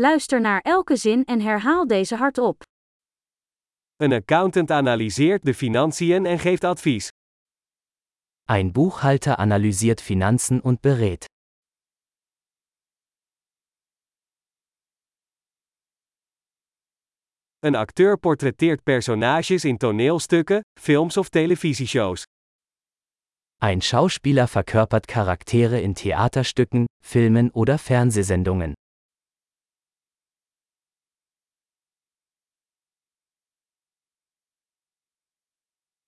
Luister naar elke zin en herhaal deze hardop. Een accountant analyseert de financiën en geeft advies. Ein Buchhalter analysiert Finanzen und berät. Een acteur portretteert personages in toneelstukken, films of televisieshows. Ein Schauspieler verkörpert Charaktere in Theaterstücken, Filmen oder Fernsehsendungen.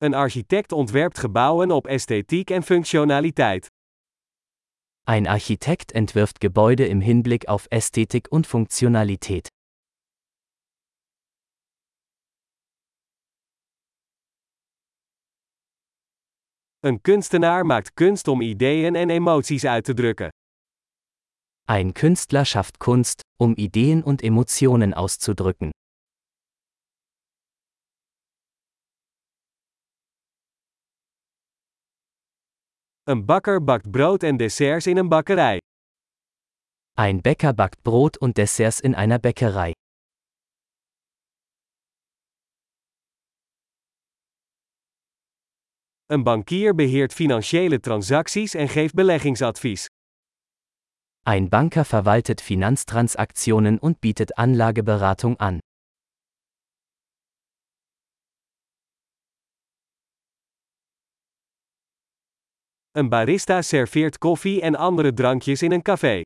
Een architect ontwerpt gebouwen op esthetiek en functionaliteit. Ein Architekt entwirft Gebäude im Hinblick auf Ästhetik und Funktionalität. Een kunstenaar maakt kunst om ideeën en emoties uit te drukken. Ein Künstler schafft Kunst, um Ideen und Emotionen auszudrücken. Een bakker bakt brood en desserts in een bakkerij. Ein Bäcker backt Brot und Desserts in einer Bäckerei. Een bankier beheert financiële transacties en geeft beleggingsadvies. Ein Banker verwaltet Finanztransaktionen und bietet Anlageberatung an. Een barista serveert koffie en andere drankjes in een café.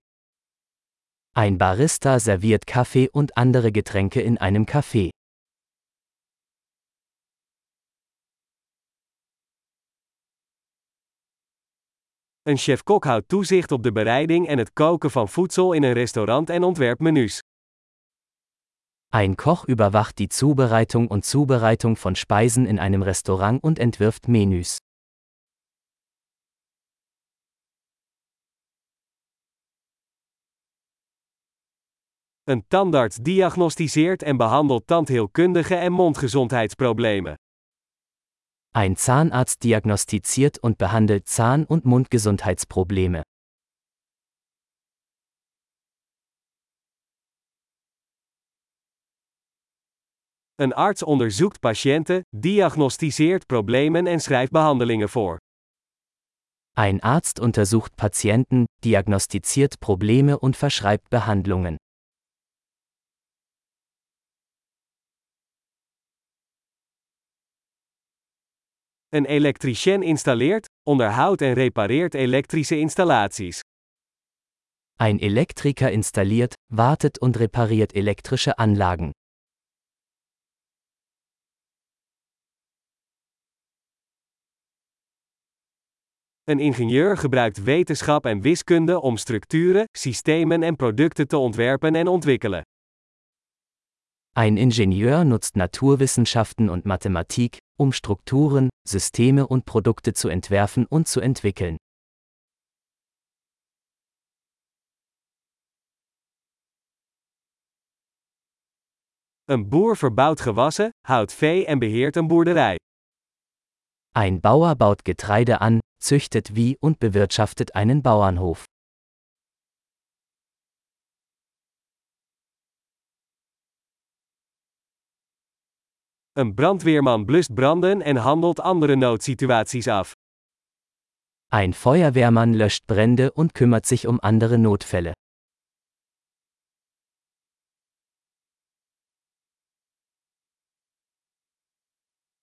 Ein Barista serviert Kaffee und andere Getränke in einem Café. Een chef-kok houdt toezicht op de bereiding en het koken van voedsel in een restaurant en ontwerpt menus. Ein Koch überwacht die Zubereitung und Zubereitung von Speisen in einem Restaurant und entwirft Menüs. Een tandarts diagnosticeert en behandelt tandheelkundige en mondgezondheidsproblemen. Ein Zahnarzt diagnostiziert und behandelt Zahn- und Mundgesundheitsprobleme. Een arts onderzoekt patiënten, diagnosticeert problemen en schrijft behandelingen voor. Ein Arzt untersucht Patienten, diagnostiziert Probleme und verschreibt Behandlungen. Een elektricien installeert, onderhoudt en repareert elektrische installaties. Ein Elektriker installiert, wartet und repariert elektrische Anlagen. Een ingenieur gebruikt wetenschap en wiskunde om structuren, systemen en producten te ontwerpen en ontwikkelen. Ein Ingenieur nutzt Naturwissenschaften und Mathematik, um Strukturen, Systeme und Produkte zu entwerfen und zu entwickeln. Een boer verbouwt gewassen, houdt vee en beheert een boerderij. Ein Bauer baut Getreide an, züchtet Vieh und bewirtschaftet einen Bauernhof. Een brandweerman blust branden en handelt andere noodsituaties af. Ein Feuerwehrmann löscht Brände und kümmert sich um andere Notfälle.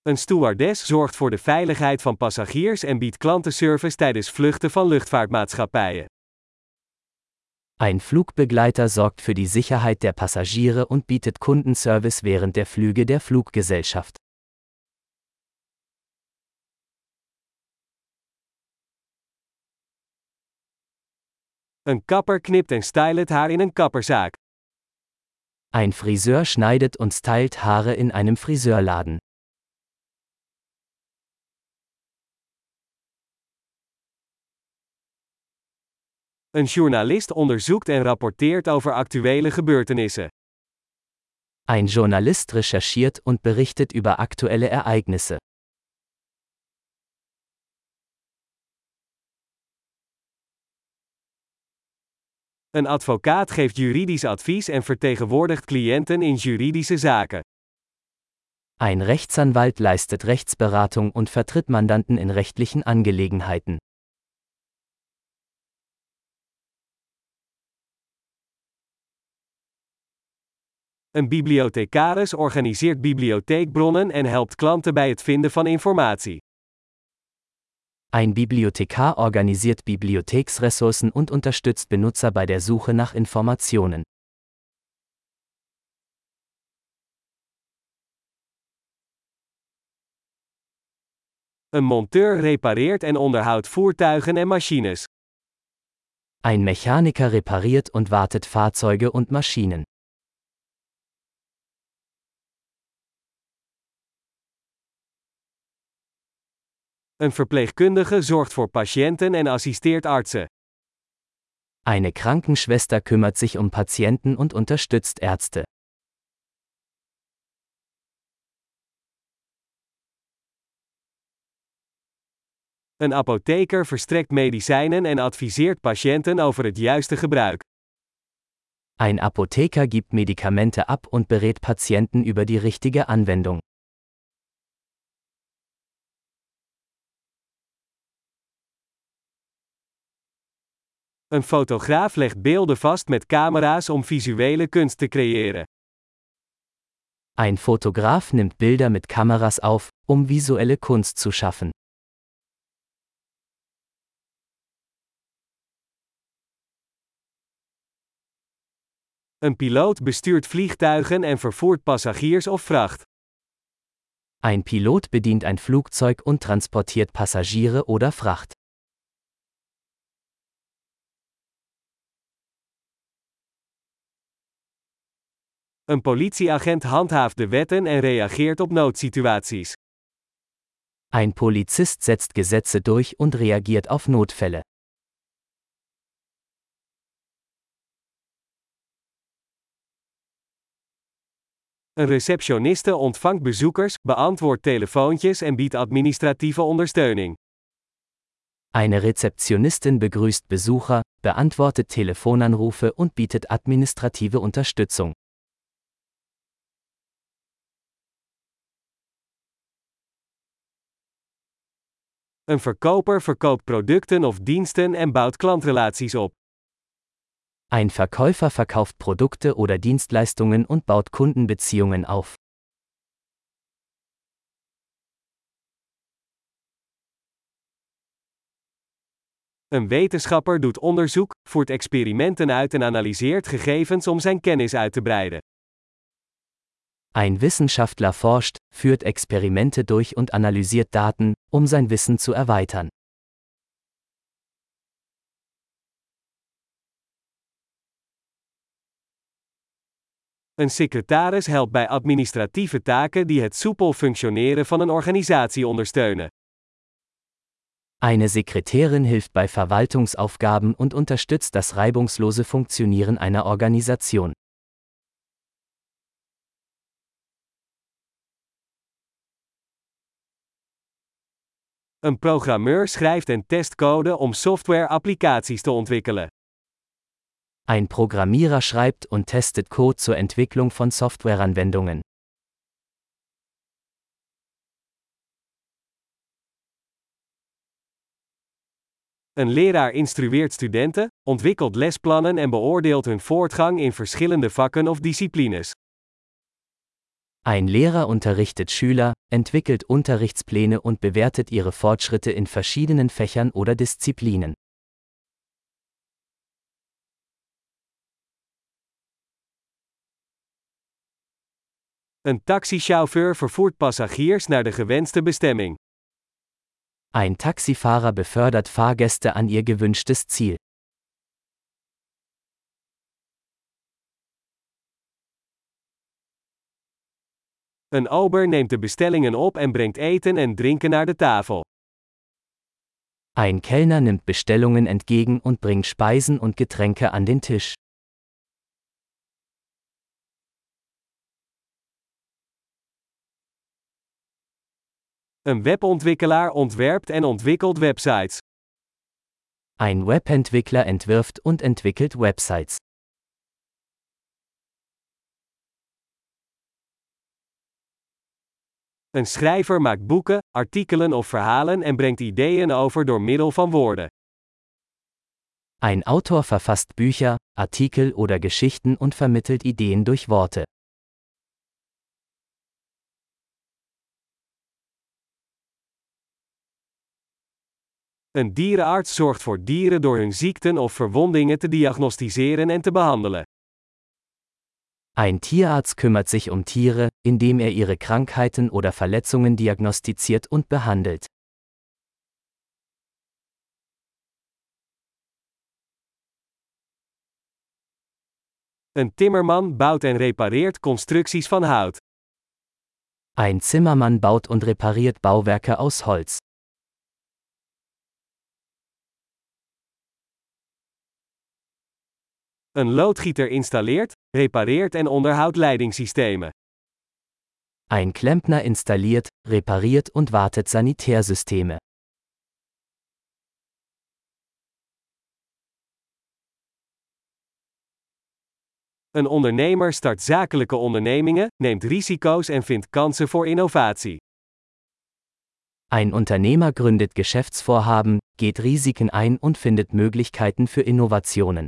Een stewardess zorgt voor de veiligheid van passagiers en biedt klantenservice tijdens vluchten van luchtvaartmaatschappijen. Ein Flugbegleiter sorgt für die Sicherheit der Passagiere und bietet Kundenservice während der Flüge der Fluggesellschaft. Een kapper knipt en stylt het haar in een kapperzaak. Ein Friseur schneidet und stylt Haare in einem Friseurladen. Een journalist onderzoekt en rapporteert over actuele gebeurtenissen. Ein Journalist recherchiert und berichtet über aktuelle Ereignisse. Een advocaat geeft juridisch advies en vertegenwoordigt cliënten in juridische zaken. Ein Rechtsanwalt leistet Rechtsberatung und vertritt Mandanten in rechtlichen Angelegenheiten. Een bibliothecaris organiseert bibliotheekbronnen en helpt klanten bij het vinden van informatie. Ein Bibliothekar organisiert Bibliotheksressourcen und unterstützt Benutzer bei der Suche nach Informationen. Een monteur repareert en onderhoudt voertuigen en machines. Ein Mechaniker repariert und wartet Fahrzeuge und Maschinen. Een verpleegkundige zorgt voor patiënten en assisteert artsen. Eine Krankenschwester kümmert sich um Patienten und unterstützt Ärzte. Een apotheker verstrekt medicijnen en adviseert patiënten over het juiste gebruik. Ein Apotheker gibt Medikamente ab und berät Patienten über die richtige Anwendung. Een fotograaf legt beelden vast met camera's om visuele kunst te creëren. Ein Fotograf nimmt Bilder mit Kameras auf, um visuelle Kunst zu schaffen. Een piloot bestuurt vliegtuigen en vervoert passagiers of vracht. Ein Pilot bedient ein Flugzeug und transportiert Passagiere oder Fracht. Een politieagent handhaaft de wetten en reageert op noodsituaties. Ein Polizist setzt Gesetze durch und reagiert auf Notfälle. Een receptioniste ontvangt bezoekers, beantwoordt telefoontjes en biedt administratieve ondersteuning. Eine Rezeptionistin begrüßt Besucher, beantwortet Telefonanrufe und bietet administrative Unterstützung. Een verkoper verkoopt producten of diensten en bouwt klantrelaties op. Ein Verkäufer verkauft Produkte oder Dienstleistungen und baut Kundenbeziehungen auf. Een wetenschapper doet onderzoek, voert experimenten uit en analyseert gegevens om zijn kennis uit te breiden. Ein Wissenschaftler forscht, führt Experimente durch und analysiert Daten, um sein Wissen zu erweitern. Een secretaris helpt bij administratieve taken die het soepel functioneren van een organisatie ondersteunen. Eine Sekretärin hilft bei Verwaltungsaufgaben und unterstützt das reibungslose Funktionieren einer Organisation. Een programmeur schrijft en test code om software-applicaties te ontwikkelen. Ein Programmierer schreibt und testet Code zur Entwicklung von Softwareanwendungen. Een leraar instrueert studenten, ontwikkelt lesplannen en beoordeelt hun voortgang in verschillende vakken of disciplines. Ein Lehrer unterrichtet Schüler, entwickelt Unterrichtspläne und bewertet ihre Fortschritte in verschiedenen Fächern oder Disziplinen. Een taxichauffeur vervoert passagiers naar de gewenste bestemming. Ein Taxifahrer befördert Fahrgäste an ihr gewünschtes Ziel. Een ober neemt de bestellingen op en brengt eten en drinken naar de tafel. Ein Kellner nimmt Bestellungen entgegen und bringt Speisen und Getränke an den Tisch. Een webontwikkelaar ontwerpt en ontwikkelt websites. Ein Webentwickler entwirft und entwickelt Websites. Een schrijver maakt boeken, artikelen of verhalen en brengt ideeën over door middel van woorden. Ein Autor verfasst Bücher, Artikel oder Geschichten und vermittelt Ideen durch Worte. Een dierenarts zorgt voor dieren door hun ziekten of verwondingen te diagnosticeren en te behandelen. Ein Tierarzt kümmert sich um Tiere, indem er ihre Krankheiten oder Verletzungen diagnostiziert und behandelt. Een timmerman bouwt en repareert constructies van hout. Ein Zimmermann baut und repariert Bauwerke aus Holz. Een loodgieter installeert, repareert en onderhoudt leidingssystemen. Ein Klempner installiert, repariert und wartet Sanitärsysteme. Een ondernemer start zakelijke ondernemingen, neemt risico's en vindt kansen voor innovatie. Ein Unternehmer gründet Geschäftsvorhaben, geht Risiken ein und findet Möglichkeiten für Innovationen.